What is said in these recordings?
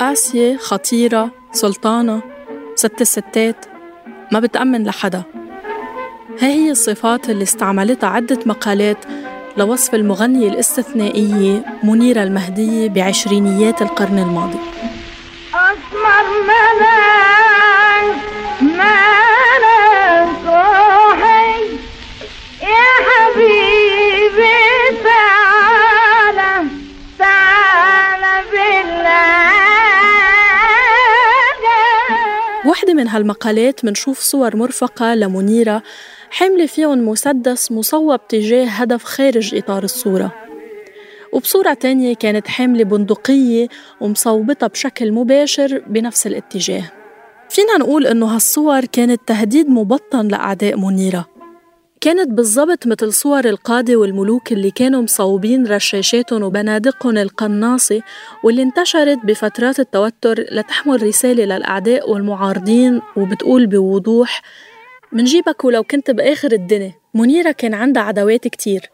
قاسية خطيرة سلطانة ست الستات. ما بتأمن لحدا. هاي هي الصفات اللي استعملتها عدة مقالات لوصف المغنية الاستثنائية منيرة المهدية بعشرينيات القرن الماضي. أسمر ملاك وحدة من هالمقالات منشوف صور مرفقة لمنيرة حاملة فيهم مسدس مصوب تجاه هدف خارج إطار الصورة. وبصورة تانية كانت حاملة بندقية ومصوبتها بشكل مباشر بنفس الاتجاه. فينا نقول إنه هالصور كانت تهديد مبطن لأعداء منيرة. كانت بالضبط مثل صور القادة والملوك اللي كانوا مصوبين رشاشاتهم وبنادقهم القناصة واللي انتشرت بفترات التوتر لتحمل رسالة للأعداء والمعارضين وبتقول بوضوح منجيبك ولو كنت بآخر الدنيا منيرة كان عندها عدوات كتير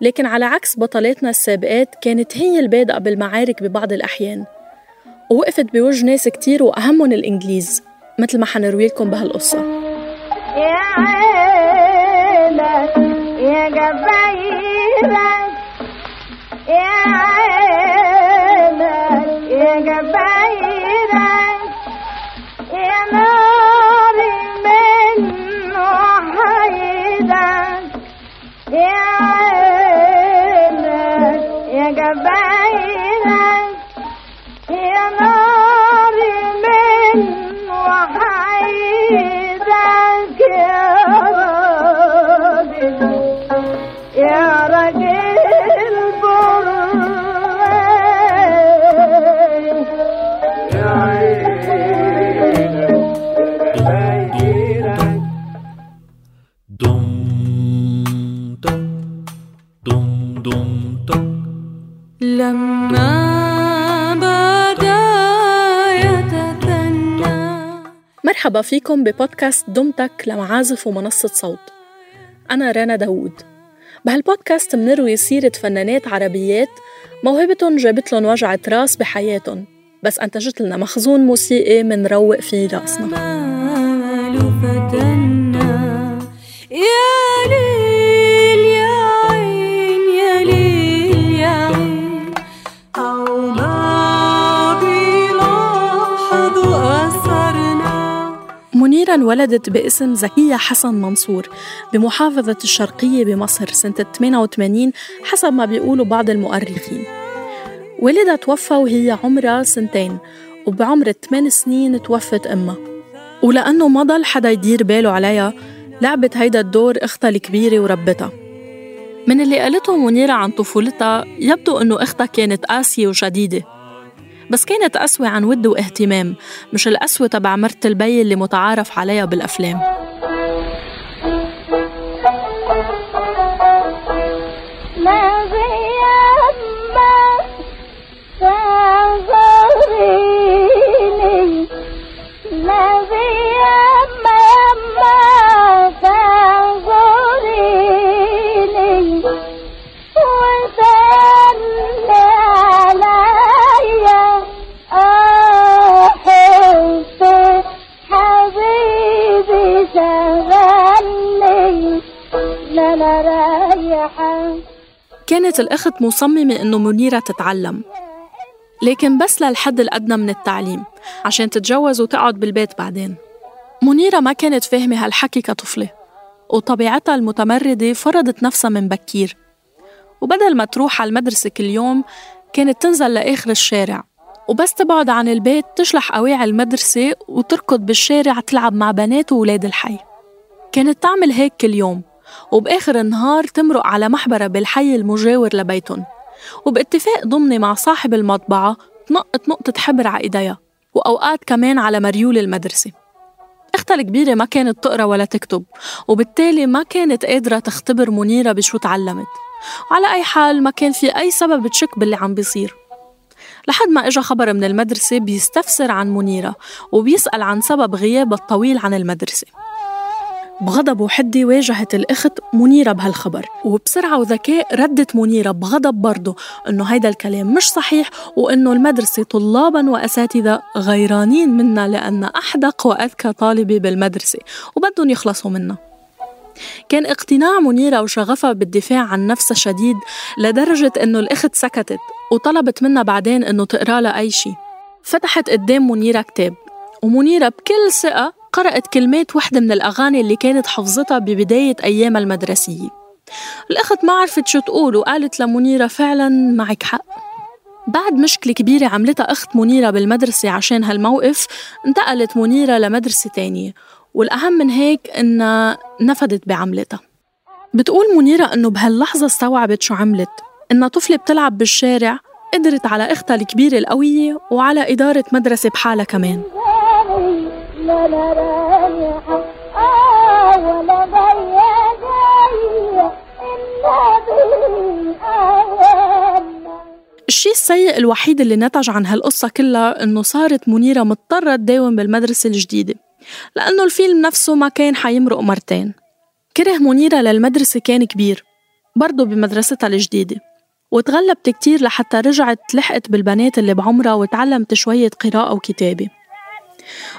لكن على عكس بطلاتنا السابقات كانت هي البادئة بالمعارك ببعض الأحيان ووقفت بوجه ناس كتير وأهمهم الإنجليز مثل ما حنروي لكم بهالقصة يا عيلة يا ناري من وحيدك يا جباينك فيكم ببودكاست دمتك لمعازف ومنصة صوت. أنا رنا داوود. بهالبودكاست منروي سيرة فنانات عربيات موهبتهم جابت لهم وجعة راس بحياتهم بس أنتجت لنا مخزون موسيقي منروق فيه راسنا. يا منيرة انولدت باسم زكية حسن منصور بمحافظة الشرقية بمصر سنة 88 حسب ما بيقولوا بعض المؤرخين. والدها توفى وهي عمرها سنتين وبعمر 8 سنين توفت أمها. ولأنه ما ضل حدا يدير باله عليها لعبت هيدا الدور أختها الكبيرة وربتها. من اللي قالته منيرة عن طفولتها يبدو أنه أختها كانت قاسية وشديدة. بس كانت قسوة عن ود واهتمام مش القسوة تبع مرت البي اللي متعارف عليها بالأفلام. كانت الأخت مصممة إنه منيرة تتعلم. لكن بس للحد الأدنى من التعليم عشان تتجوز وتقعد بالبيت بعدين. منيرة ما كانت فاهمة هالحكي كطفلة وطبيعتها المتمردة فرضت نفسها من بكير. وبدل ما تروح على المدرسة كل يوم كانت تنزل لآخر الشارع. وبس تبعد عن البيت تشلح قواعي المدرسة وتركض بالشارع تلعب مع بنات وولاد الحي. كانت تعمل هيك كل يوم. وبآخر النهار تمرق على محبرة بالحي المجاور لبيتهم. وباتفاق ضمني مع صاحب المطبعة تنقط نقطة حبر على إيديها وأوقات كمان على مريول المدرسة. أختها الكبيرة ما كانت تقرأ ولا تكتب وبالتالي ما كانت قادرة تختبر منيرة بشو تعلمت. وعلى أي حال ما كان في أي سبب تشك باللي عم بيصير. لحد ما إجا خبر من المدرسة بيستفسر عن منيرة وبيسأل عن سبب غيابها الطويل عن المدرسة. بغضب وحدة واجهت الأخت منيرة بهالخبر. وبسرعة وذكاء ردت منيرة بغضب برضه إنه هيدا الكلام مش صحيح وإنه المدرسة طلابا وأساتذة غيرانين منا لأن أحدق وأذكى طالبة بالمدرسة وبدهم يخلصوا منها كان اقتناع منيرة وشغفها بالدفاع عن نفسها شديد لدرجة إنه الأخت سكتت وطلبت منها بعدين إنه تقرأ لها أي شيء فتحت قدام منيرة كتاب ومنيرة بكل ثقة قرأت كلمات وحدة من الأغاني اللي كانت حفظتها ببداية أيامها المدرسية الأخت ما عرفت شو تقول وقالت لمنيرة فعلا معك حق. بعد مشكلة كبيرة عملتها أخت منيرة بالمدرسة عشان هالموقف انتقلت منيرة لمدرسة تانية. والأهم من هيك إنها نفدت بعملتها. بتقول منيرة إنه بهاللحظة استوعبت شو عملت. إنها طفلة بتلعب بالشارع قدرت على أختها الكبيرة القوية وعلى إدارة مدرسة بحالها كمان. الشيء السيء الوحيد اللي نتج عن هالقصة كلها إنه صارت منيرة مضطرة تداوم بالمدرسة الجديدة لأنه الفيلم نفسه ما كان حيمرق مرتين. كره منيرة للمدرسة كان كبير برضه بمدرستها الجديدة. وتغلبت كتير لحتى رجعت لحقت بالبنات اللي بعمرها وتعلمت شوية قراءة وكتابة.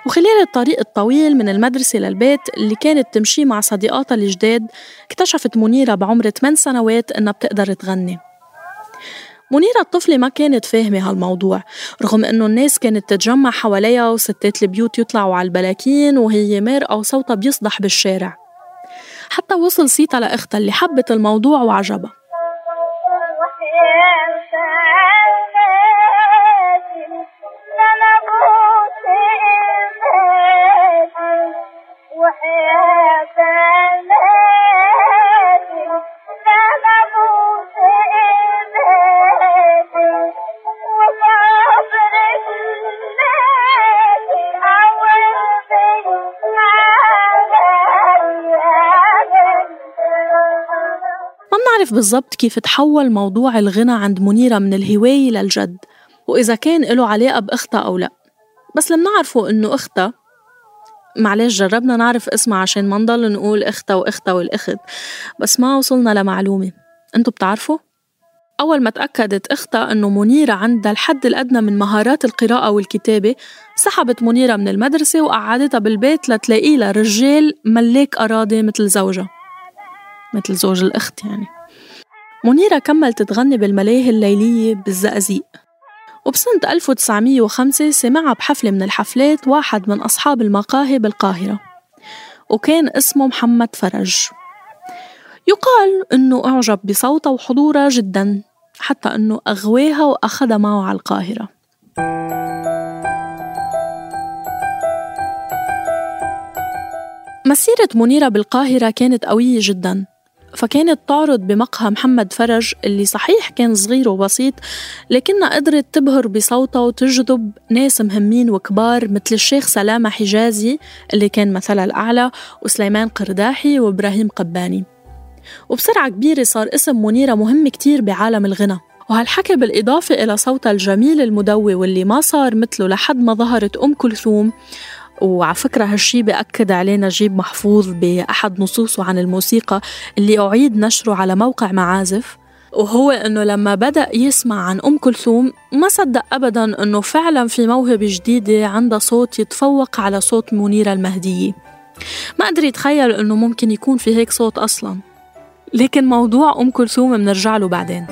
وخلال الطريق الطويل من المدرسة للبيت اللي كانت تمشي مع صديقاتها الجداد اكتشفت منيرة بعمر 8 سنوات إنها بتقدر تغني. منيرة الطفلة ما كانت فاهمة هالموضوع رغم إنه الناس كانت تتجمع حواليها وستات البيوت يطلعوا على البلاكين وهي مارقة وصوتها بيصدح بالشارع. حتى وصل صيتها لأختها اللي حبت الموضوع وعجبها. بنعرف بالضبط كيف تحول موضوع الغنى عند منيرة من الهواية للجد وإذا كان له علاقة بأختها أو لا. بس لما نعرفوا إنه أختها معلش جربنا نعرف اسمها عشان ما نضل نقول أختها وأختها والأخت بس ما وصلنا لمعلومة. انتو بتعرفوا؟ أول ما تأكدت أختها أنه منيرة عندها الحد الأدنى من مهارات القراءة والكتابة سحبت منيرة من المدرسة وقعدتها بالبيت لتلاقي لها رجال ملاك أراضي مثل زوجها. مثل زوج الأخت يعني. منيرة كملت تغني بالملاهي الليلية بالزقازيق. وبسنة 1905 سمعها بحفلة من الحفلات واحد من أصحاب المقاهي بالقاهرة وكان اسمه محمد فرج. يقال أنه أعجب بصوتها وحضورها جدا حتى أنه أغواها وأخذها معه على القاهرة. مسيرة منيرة بالقاهرة كانت قوية جدا. فكانت تعرض بمقهى محمد فرج اللي صحيح كان صغير وبسيط لكنها قدرت تبهر بصوتها وتجذب ناس مهمين وكبار مثل الشيخ سلامة حجازي اللي كان مثلها الأعلى وسليمان قرداحي وإبراهيم قباني. وبسرعة كبيرة صار اسم منيرة مهم كتير بعالم الغنى. وهالحكي بالإضافة إلى صوتها الجميل المدوي واللي ما صار مثله لحد ما ظهرت أم كلثوم وعلى فكرة هالشي بأكد عليه نجيب محفوظ بأحد نصوصه عن الموسيقى اللي أعيد نشره على موقع معازف. وهو إنه لما بدأ يسمع عن أم كلثوم ما صدق ابدا إنه فعلا في موهبة جديدة عندها صوت يتفوق على صوت منيرة المهدية. ما قدر يتخيل إنه ممكن يكون في هيك صوت أصلا. لكن موضوع أم كلثوم بنرجع له بعدين.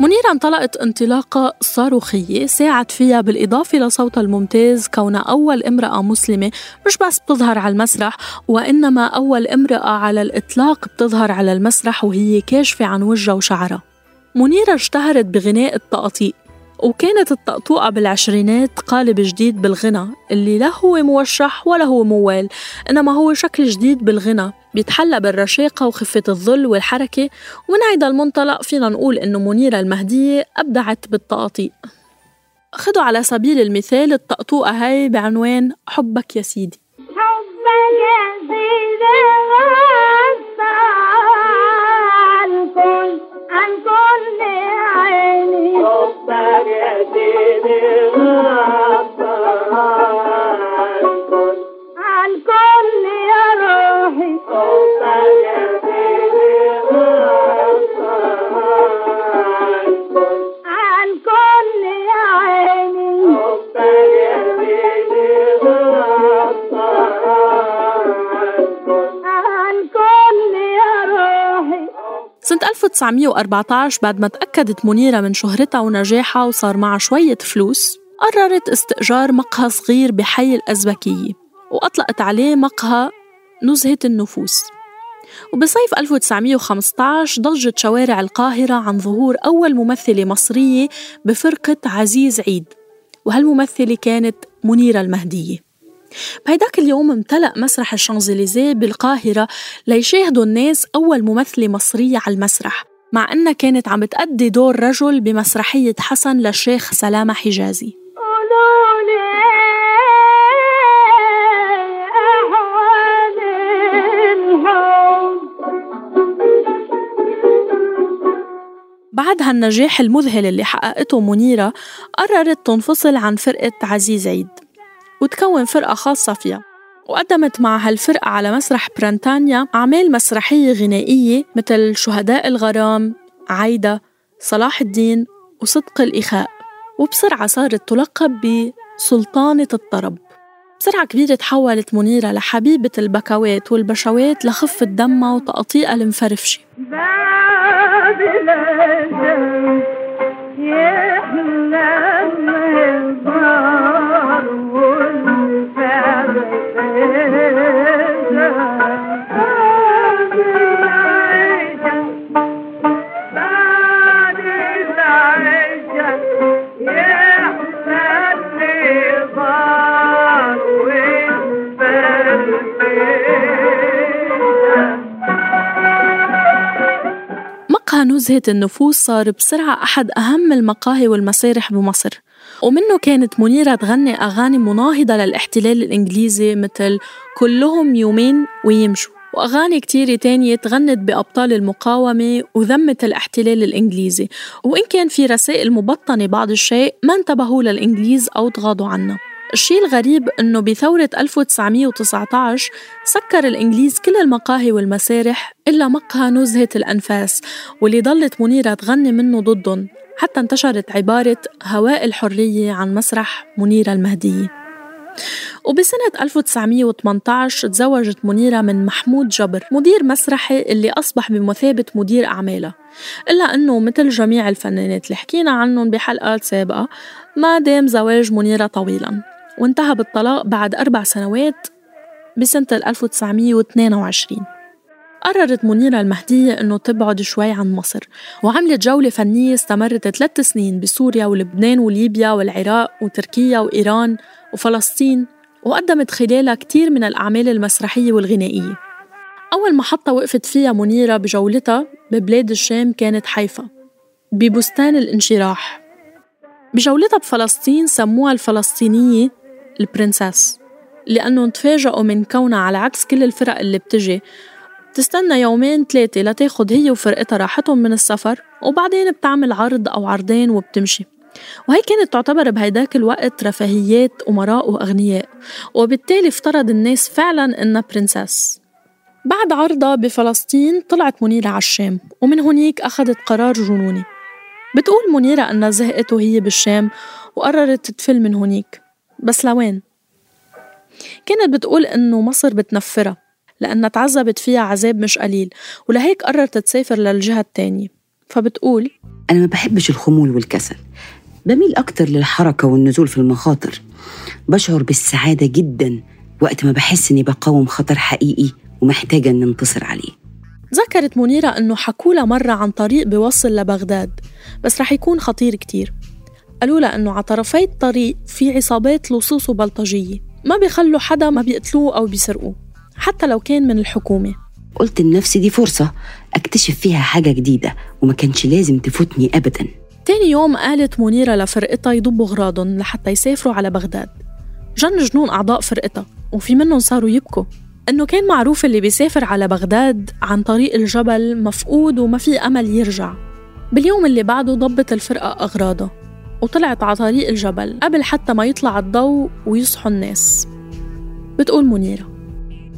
منيرة انطلقت انطلاقة صاروخية ساعد فيها بالإضافة لصوتها الممتاز كونها أول امرأة مسلمة مش بس بتظهر على المسرح وإنما أول امرأة على الإطلاق بتظهر على المسرح وهي كاشفة عن وجهها وشعرها. منيرة اشتهرت بغناء التقاطيق وكانت الطقطوقة بالعشرينات قالب جديد بالغنى اللي لا هو موشح ولا هو موال إنما هو شكل جديد بالغنى بيتحلى بالرشاقة وخفة الظل والحركة ومن هيدا المنطلق فينا نقول إنه منيرة المهدية أبدعت بالتقاطيق خدوا على سبيل المثال الطقطوقة هاي بعنوان حبك يا سيدي. حبك يا سيدي عن كل عن كل عيني. حبك سنة 1914 بعد ما تأكدت منيرة من شهرتها ونجاحها وصار معها شوية فلوس قررت استئجار مقهى صغير بحي الأزبكية وأطلقت عليه مقهى نزهة النفوس. وبصيف 1915 ضجت شوارع القاهرة عن ظهور أول ممثلة مصرية بفرقة عزيز عيد وهالممثلة كانت منيرة المهدية. بهيداك اليوم امتلأ مسرح الشانزليزيه بالقاهرة ليشاهدوا الناس أول ممثلة مصرية على المسرح مع أنها كانت عم تأدي دور رجل بمسرحية حسن للشيخ سلامة حجازي. بعد هالنجاح المذهل اللي حققته منيرة قررت تنفصل عن فرقة عزيز عيد. وتكون فرقة خاصة فيها. وقدمت مع هالفرقة على مسرح برانتانيا أعمال مسرحية غنائية مثل شهداء الغرام عايدة صلاح الدين وصدق الإخاء. وبسرعة صارت تلقب بسلطانة الطرب. بسرعة كبيرة تحولت منيرة لحبيبة البكوات والبشوات لخفة دمها وتقطيئها المفرفشة. نزهة النفوس صار بسرعة أحد أهم المقاهي والمسارح بمصر. ومنه كانت منيرة تغني أغاني مناهضة للاحتلال الإنجليزي مثل كلهم يومين ويمشوا وأغاني كتيرة تانية تغنت بأبطال المقاومة وذمت الاحتلال الإنجليزي. وإن كان في رسائل مبطنة بعض الشيء ما انتبهوا للإنجليز أو تغاضوا عنها الشيء الغريب إنه بثورة 1919 سكر الإنجليز كل المقاهي والمسارح إلا مقهى نزهة الأنفاس واللي ضلت منيرة تغني منه ضدهم حتى انتشرت عبارة هواء الحرية عن مسرح منيرة المهدية وبسنة 1918 تزوجت منيرة من محمود جبر مدير مسرحي اللي أصبح بمثابة مدير أعمالها إلا أنه مثل جميع الفنانات اللي حكينا عنهم بحلقات سابقة ما دام زواج منيرة طويلا. وانتهى بالطلاق بعد أربع سنوات بسنة 1922 قررت منيرة المهدية إنه تبعد شوي عن مصر وعملت جولة فنية استمرت ثلاث سنين بسوريا ولبنان وليبيا والعراق وتركيا وإيران وفلسطين وقدمت خلالها كتير من الأعمال المسرحية والغنائية. أول محطة وقفت فيها منيرة بجولتها ببلاد الشام كانت حيفا ببستان الانشراح. بجولتها بفلسطين سموها الفلسطينية البرنسس لأنه تفاجئوا من كونها على عكس كل الفرق اللي بتجي. بتستنى يومين ثلاثة لتاخد هي وفرقتها راحتهم من السفر وبعدين بتعمل عرض أو عرضين وبتمشي. وهي كانت تعتبر بهيداك الوقت رفاهيات أمراء وأغنياء. وبالتالي افترض الناس فعلا إنها برنسس بعد عرضها بفلسطين طلعت منيرة على الشام ومن هنيك أخذت قرار جنوني. بتقول منيرة أنها زهقت وهي بالشام وقررت تفل من هنيك. بس لوين؟ كانت بتقول إنه مصر بتنفرها لأنها تعذبت فيها عذاب مش قليل ولهيك قررت تسافر للجهة التانية. فبتقول أنا ما بحبش الخمول والكسل. بميل أكتر للحركة والنزول في المخاطر. بشعر بالسعادة جدا وقت ما بحس إني بقاوم خطر حقيقي ومحتاجة إن انتصر عليه. ذكرت منيرة إنه حكولها مرة عن طريق بيوصل لبغداد بس رح يكون خطير كتير. قالوا لها إنه على طرفي الطريق في عصابات لصوص وبلطجية. ما بيخلوا حدا ما بيقتلوه أو بيسرقوه حتى لو كان من الحكومة. قلت لنفسي دي فرصة أكتشف فيها حاجة جديدة وما كانش لازم تفوتني أبدا. تاني يوم قالت منيرة لفرقتها يضبوا أغراضهم لحتى يسافروا على بغداد. جن جنون أعضاء فرقتها وفي منهم صاروا يبكوا. إنه كان معروف اللي بيسافر على بغداد عن طريق الجبل مفقود وما في أمل يرجع. باليوم اللي بعده ضبت الفرقة أغراضها وطلعت على طريق الجبل قبل حتى ما يطلع الضوء ويصحوا الناس. بتقول منيرة.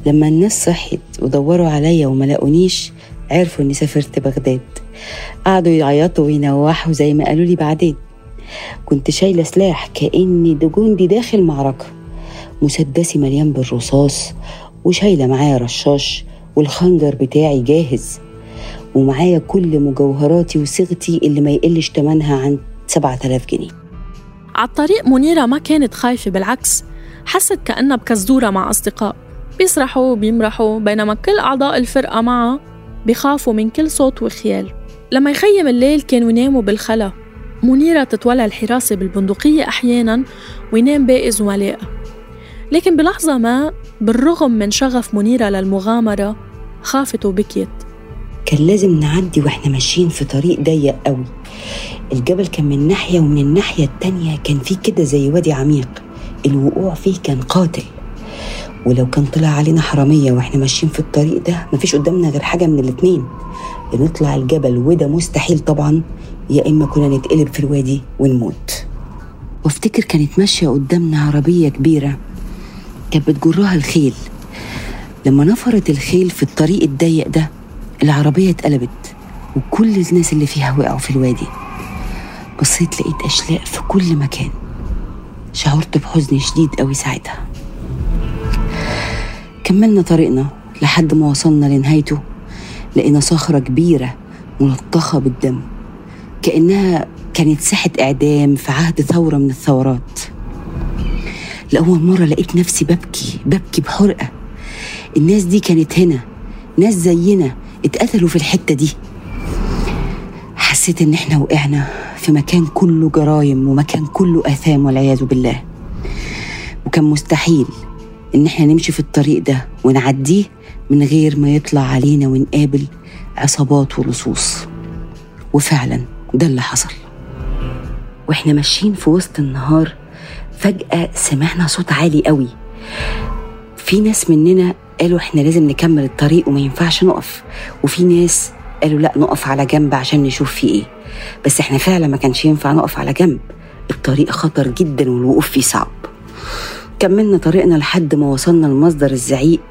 لما الناس صحيت ودوروا عليا وما لقونيش عرفوا إني سافرت بغداد. قعدوا يعيطوا وينوحوا زي ما قالوا لي بعدين. كنت شايلة سلاح كأني جندي داخل معركة. مسدسي مليان بالرصاص وشايلة معايا رشاش والخنجر بتاعي جاهز. ومعايا كل مجوهراتي وصيغتي اللي ما يقلش تمنها عن 7000 جنيه. على الطريق منيرة ما كانت خايفة بالعكس حست كأنها بكزدورة مع أصدقاء. بيسرحوا وبيمرحوا بينما كل أعضاء الفرقة معها بيخافوا من كل صوت وخيال. لما يخيم الليل كانوا يناموا بالخلا. منيرة تتولى الحراسة بالبندقية أحيانا وينام باقي زملائها لكن بلحظة ما بالرغم من شغف منيرة للمغامرة خافت وبكيت. كان لازم نعدي وإحنا ماشيين في طريق ضيق قوي. الجبل كان من ناحية ومن الناحية التانية كان فيه كده زي وادي عميق. الوقوع فيه كان قاتل. ولو كان طلع علينا حرامية وإحنا ماشيين في الطريق ده مفيش قدامنا غير حاجة من الاتنين. نطلع الجبل وده مستحيل طبعا. يا إما كنا نتقلب في الوادي ونموت. وافتكر كانت ماشية قدامنا عربية كبيرة. كانت بتجرها الخيل. لما نفرت الخيل في الطريق الضيق ده العربية اتقلبت. وكل الناس اللي فيها وقعوا في الوادي. بصيت لقيت أشلاء في كل مكان. شعرت بحزن شديد قوي ساعتها. كملنا طريقنا لحد ما وصلنا لنهايته لقينا صخرة كبيرة ملطخة بالدم. كأنها كانت ساحة إعدام في عهد ثورة من الثورات. لأول مرة لقيت نفسي ببكي ببكي بحرقة. الناس دي كانت هنا ناس زينا اتقتلوا في الحتة دي. حسيت إن إحنا وقعنا في مكان كله جرايم ومكان كله آثام والعياذ بالله. وكان مستحيل إن إحنا نمشي في الطريق ده ونعديه من غير ما يطلع علينا ونقابل عصابات ولصوص وفعلا ده اللي حصل. وإحنا ماشيين في وسط النهار فجأة سمعنا صوت عالي قوي. في ناس مننا قالوا إحنا لازم نكمل الطريق وما ينفعش نقف. وفي ناس قالوا لا نقف على جنب عشان نشوف في إيه. بس إحنا فعلا ما كانش ينفع نقف على جنب. الطريق خطر جدا والوقوف فيه صعب. كملنا طريقنا لحد ما وصلنا لمصدر الزعيق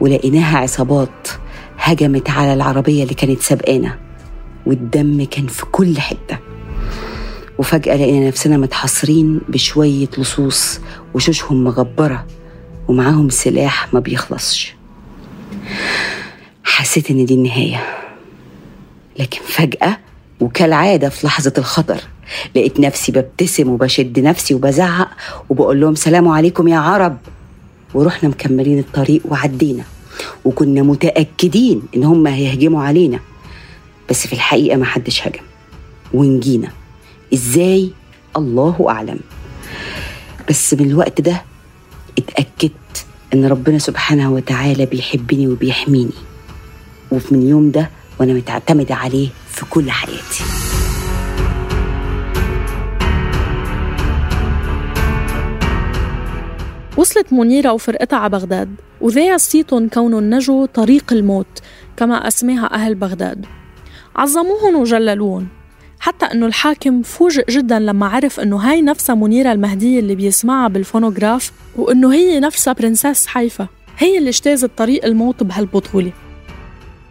ولقيناها عصابات هجمت على العربية اللي كانت سابقانا. والدم كان في كل حتة. وفجأة لقينا نفسنا متحصرين بشوية لصوص وشوشهم مغبرة ومعاهم سلاح ما بيخلصش. حسيت إن دي النهاية. لكن فجأة وكالعادة في لحظة الخطر لقيت نفسي ببتسم وبشد نفسي وبزعق وبقول لهم سلام عليكم يا عرب. ورحنا مكملين الطريق وعدينا وكنا متأكدين إن هم هيهجموا علينا. بس في الحقيقة ما حدش هجم ونجينا. إزاي؟ الله أعلم. بس من الوقت ده اتأكدت إن ربنا سبحانه وتعالى بيحبني وبيحميني. ومن اليوم ده وأنا متعتمدة عليه في كل حياتي. وصلت منيرة وفرقتها على بغداد وذاع صيتهم كونهم نجوا طريق الموت كما أسماها أهل بغداد. عظموهم وجللوهم حتى إنه الحاكم فوجئ جدا لما عرف إنه هاي نفسها منيرة المهدية اللي بيسمعها بالفونوغراف وإنه هي نفسها princess حيفا هي اللي اجتازت طريق الموت بهالبطولة.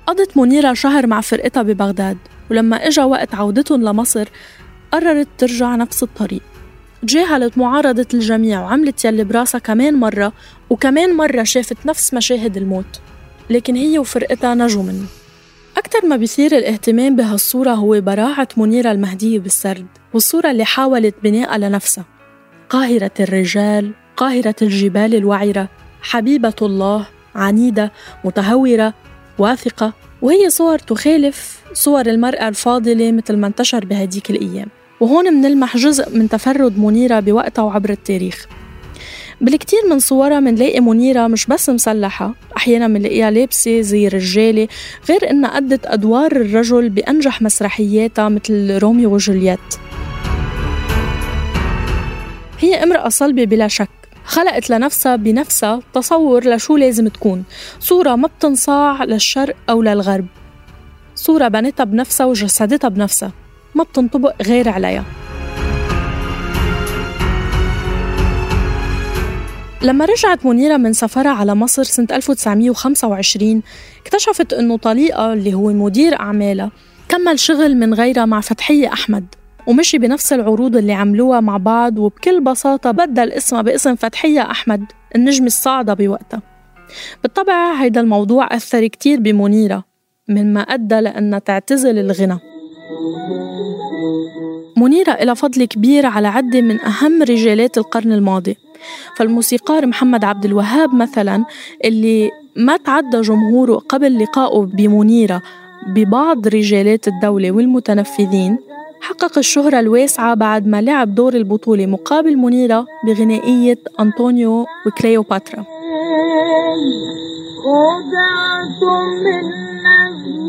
قضت منيرة شهر مع فرقتها ببغداد ولما إجا وقت عودتهم لمصر قررت ترجع نفس الطريق. تجاهلت معارضة الجميع وعملت يلي براسها كمان مرة وكمان مرة شافت نفس مشاهد الموت. لكن هي وفرقتها نجوا منه. أكثر ما بيثير الاهتمام بهالصورة هو براعة منيرة المهدية بالسرد والصورة اللي حاولت بناءها لنفسها. قاهرة الرجال قاهرة الجبال الوعرة حبيبة الله عنيدة متهورة واثقة وهي صور تخالف صور المرأة الفاضلة مثل ما انتشر بهديك الأيام. وهون منلمح جزء من تفرد منيرة بوقتها وعبر التاريخ. بالكتير من صورها منلاقي منيرة مش بس مسلحة أحيانا منلاقيها لابسة زي رجالة غير إنها أدت أدوار الرجل بأنجح مسرحياتها مثل روميو وجولييت. هي امرأة صلبة بلا شك. خلقت لنفسها بنفسها تصور لشو لازم تكون. صورة ما بتنصاع للشرق أو للغرب. صورة بنتها بنفسها وجسدتها بنفسها. ما بتنطبق غير عليها. لما رجعت منيرة من سفرها على مصر سنة 1925 اكتشفت أنه طليقها اللي هو مدير أعمالها كمل شغل من غيرها مع فتحية أحمد. ومشي بنفس العروض اللي عملوها مع بعض وبكل بساطة بدل اسمها باسم فتحية أحمد النجم الصاعدة بوقتها. بالطبع هيدا الموضوع أثر كتير بمنيرة مما أدى لأنها تعتزل الغنى. منيرة إلى فضل كبير على عدة من أهم رجالات القرن الماضي. فالموسيقار محمد عبد الوهاب مثلا اللي ما تعدى جمهوره قبل لقائه بمنيرة ببعض رجالات الدولة والمتنفذين حقق الشهرة الواسعة بعد ما لعب دور البطولة مقابل منيرة بغنائية أنطونيو وكليوباترا.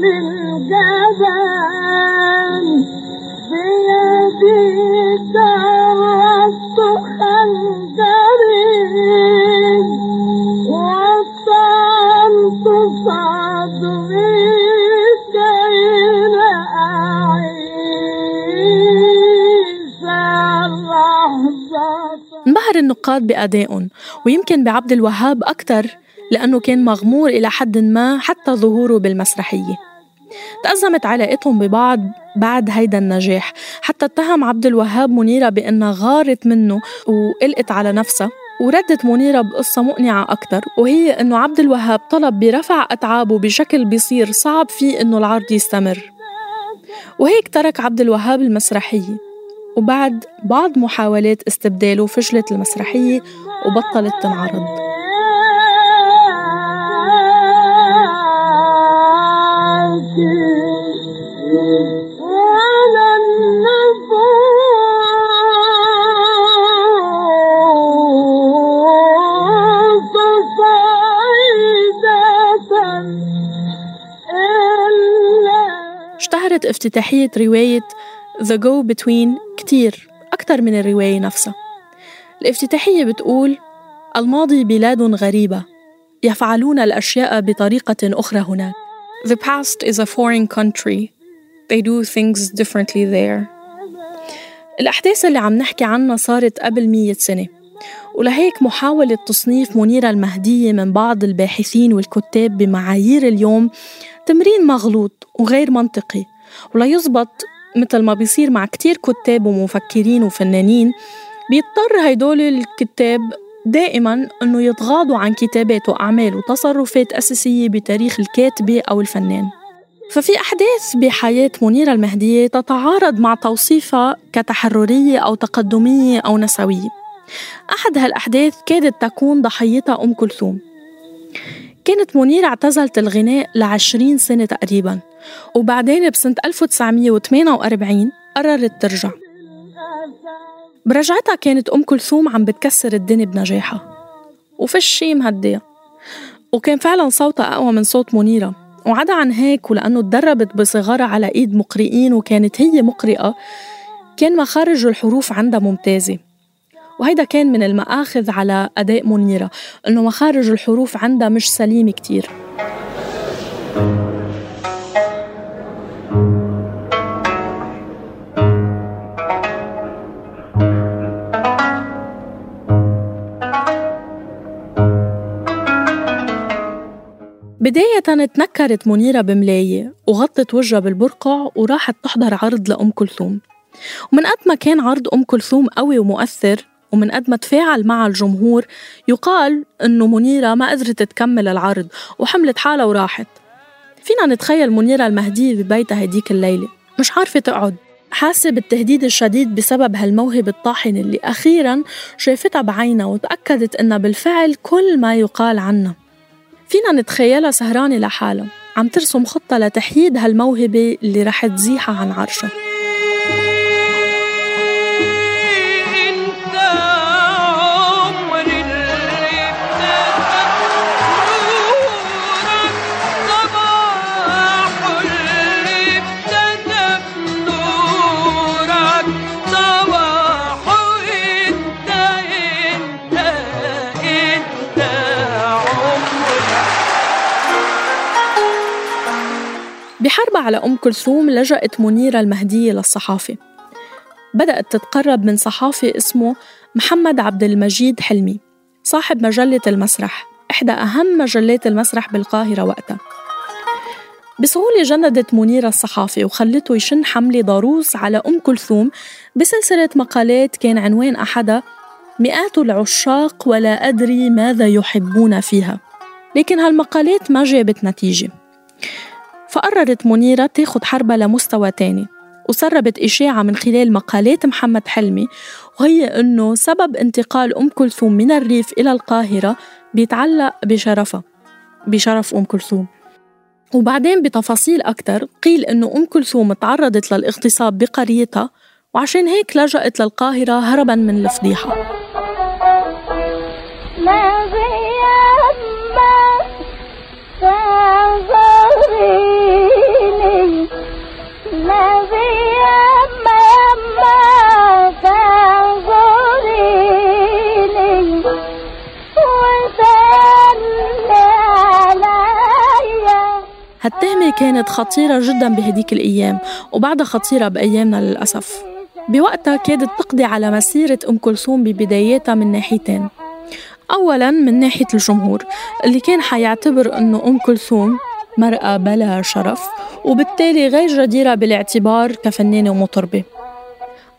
من انبهر النقاد بأدائهم ويمكن بعبد الوهاب أكثر لأنه كان مغمور إلى حد ما حتى ظهوره بالمسرحية. تأزمت علاقتهم ببعض بعد هيدا النجاح حتى اتهم عبد الوهاب منيرة بأنها غارت منه وقلقت على نفسها وردت منيرة بقصة مقنعة أكثر وهي أنه عبد الوهاب طلب برفع أتعابه بشكل بيصير صعب فيه أنه العرض يستمر. وهيك ترك عبد الوهاب المسرحية. وبعد بعض محاولات استبداله فشلت المسرحية وبطلت تنعرض. اشتهرت افتتاحية رواية The Go Between كتير أكتر من الرواية نفسها. الافتتاحية بتقول الماضي بلاد غريبة يفعلون الأشياء بطريقة أخرى هناك. The past is a foreign country. They do things differently there. الأحداث اللي عم نحكي عنها صارت قبل مية سنة. ولهيك محاولة تصنيف منيرة المهدية من بعض الباحثين والكتاب بمعايير اليوم تمرين مغلوط وغير منطقي ولا يزبط مثل ما بيصير مع كتير كتاب ومفكرين وفنانين بيضطر هيدول الكتاب دائما إنه يتغاضوا عن كتابات وأعمال وتصرفات أساسية بتاريخ الكاتبة أو الفنان. ففي أحداث بحياة منيرة المهدية تتعارض مع توصيفها كتحررية أو تقدمية أو نسوية. أحد هالأحداث كادت تكون ضحيتها أم كلثوم. كانت منيرة اعتزلت الغناء لعشرين سنة تقريبا وبعدين بسنة 1948 قررت ترجع. برجعتها كانت أم كلثوم عم بتكسر الدنيا بنجاحها وفش شي مهدية وكان فعلا صوتها أقوى من صوت منيرة وعدا عن هيك ولأنه تدربت بصغرها على إيد مقرئين وكانت هي مقرئة كان مخارج الحروف عندها ممتازة. وهيدا كان من المآخذ على أداء منيرة إنه مخارج الحروف عندها مش سليمة كتير. بداية تنكرت منيرة بملاية وغطت وجهها بالبرقع وراحت تحضر عرض لأم كلثوم. ومن قد ما كان عرض أم كلثوم قوي ومؤثر ومن قد ما تفاعل مع الجمهور يقال إنه منيرة ما قدرت تكمل العرض وحملت حالها وراحت. فينا نتخيل منيرة المهدية ببيتها هديك الليلة مش عارفة تقعد. حاسة بالتهديد الشديد بسبب هالموهبة الطاحنة اللي أخيرا شافتها بعينها وتأكدت إنها بالفعل كل ما يقال عنها. فينا نتخيلها سهرانة لحالها عم ترسم خطة لتحييد هالموهبة اللي رح تزيحها عن عرشها. بحرب على أم كلثوم لجأت منيرة المهدية للصحافة. بدأت تتقرب من صحافي اسمه محمد عبد المجيد حلمي صاحب مجلة المسرح إحدى أهم مجلات المسرح بالقاهرة وقتها. بسهولة جندت منيرة الصحافي وخلته يشن حملة ضروس على أم كلثوم بسلسلة مقالات كان عنوان أحدها مئات العشاق ولا أدري ماذا يحبون فيها. لكن هالمقالات ما جابت نتيجة. فقررت منيرة تاخد حربها لمستوى تاني وسربت إشاعة من خلال مقالات محمد حلمي وهي أنه سبب انتقال أم كلثوم من الريف إلى القاهرة بيتعلق بشرفها بشرف أم كلثوم. وبعدين بتفاصيل أكتر قيل أنه أم كلثوم تعرضت للاغتصاب بقريتها وعشان هيك لجأت للقاهرة هربا من الفضيحة. هالتهمة كانت خطيرة جدا بهديك الأيام وبعدها خطيرة بأيامنا للأسف. بوقتها كادت تقضي على مسيرة أم كلثوم ببداياتها من ناحيتين. أولا من ناحية الجمهور اللي كان حيعتبر أنه أم كلثوم مرأة بلا شرف وبالتالي غير جديرة بالاعتبار كفنانة ومطربة.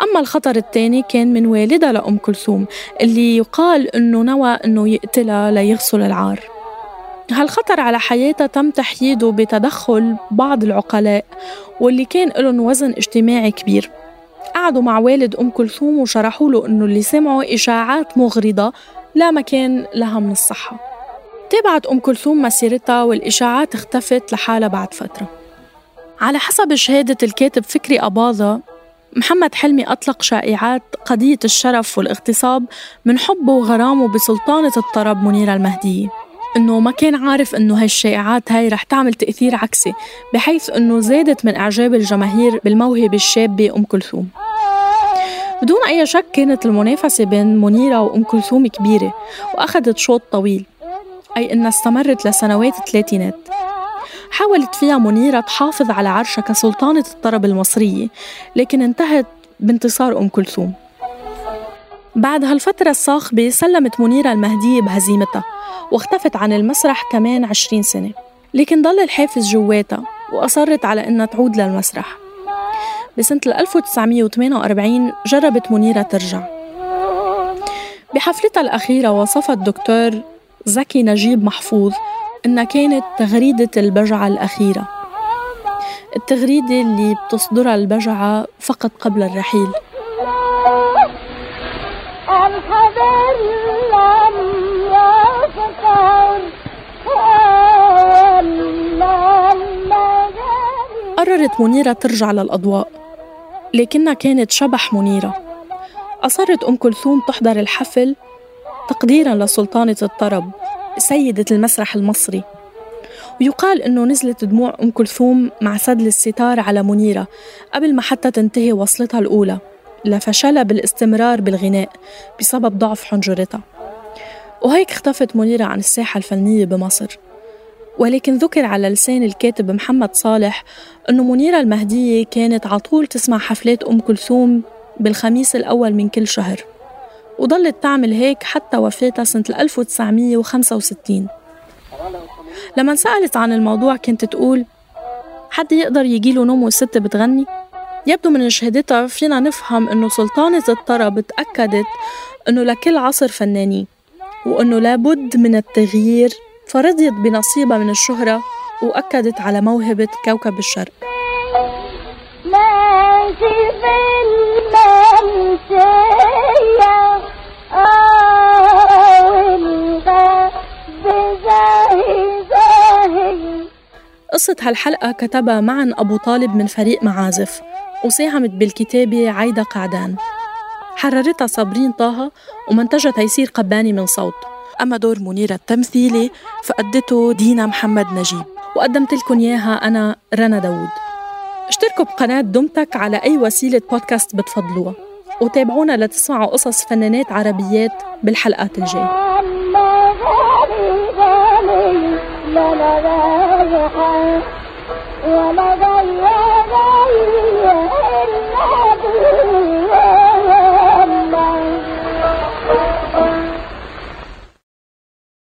أما الخطر الثاني كان من والدها لأم كلثوم اللي يقال أنه نوى أنه يقتلها ليغسل العار. هالخطر على حياتها تم تحييده بتدخل بعض العقلاء واللي كان لهم وزن اجتماعي كبير؟ قعدوا مع والد أم كلثوم وشرحوا له إنه اللي سمعوا إشاعات مغرضة لا مكان لها من الصحة. تابعت أم كلثوم مسيرتها والإشاعات اختفت لحالها بعد فترة. على حسب شهادة الكاتب فكري أباظة محمد حلمي أطلق شائعات قضية الشرف والاغتصاب من حبه وغرامه بسلطانة الطرب منيرة المهدية. إنه ما كان عارف إنه هالشائعات هاي رح تعمل تأثير عكسي بحيث إنه زادت من إعجاب الجماهير بالموهبة الشابة أم كلثوم. بدون أي شك كانت المنافسة بين منيرة وأم كلثوم كبيرة وأخذت شوط طويل. أي إنها استمرت لسنوات الثلاثينات. حاولت فيها منيرة تحافظ على عرشها كسلطانة الطرب المصرية لكن انتهت بانتصار أم كلثوم. بعد هالفترة الصاخبة سلمت منيرة المهدية بهزيمتها. واختفت عن المسرح كمان عشرين سنة. لكن ضل الحافز جواتها وأصرت على إنها تعود للمسرح. بسنة 1948 جربت منيرة ترجع. بحفلتها الأخيرة وصفت الدكتور زكي نجيب محفوظ إنها كانت تغريدة البجعة الأخيرة. التغريدة اللي بتصدرها البجعة فقط قبل الرحيل. قررت منيرة ترجع للأضواء لكنها كانت شبح منيرة. أصرت أم كلثوم تحضر الحفل تقديرا لسلطانة الطرب سيدة المسرح المصري. ويقال أنه نزلت دموع أم كلثوم مع سدل الستار على منيرة قبل ما حتى تنتهي وصلتها الأولى. لفشلها بالاستمرار بالغناء بسبب ضعف حنجرتها. وهيك اختفت منيرة عن الساحة الفنية بمصر. ولكن ذكر على لسان الكاتب محمد صالح أنه منيرة المهدية كانت عطول تسمع حفلات أم كلثوم بالخميس الأول من كل شهر وضلت تعمل هيك حتى وفاتها سنة 1965 لما سألت عن الموضوع كانت تقول حد يقدر يجيله نوم والست بتغني؟ يبدو من شهادتها فينا نفهم أنه سلطانة الطرب تأكدت أنه لكل عصر فنانين وأنه لابد من التغيير فرضيت بنصيبها من الشهرة وأكدت على موهبة كوكب الشرق. قصة هالحلقة كتبها معا أبو طالب من فريق معازف وساهمت بالكتابة عايدة قعدان. حررتها صابرين طه ومنتجها تيسير قباني من صوت. أما دور منيرة التمثيلي فأدته دينا محمد نجيب. وقدمت لكم إياها أنا رنا داوود. اشتركوا بقناة دمتك على أي وسيلة بودكاست بتفضلوها. وتابعونا لتسمعوا قصص فنانات عربيات بالحلقات الجاية.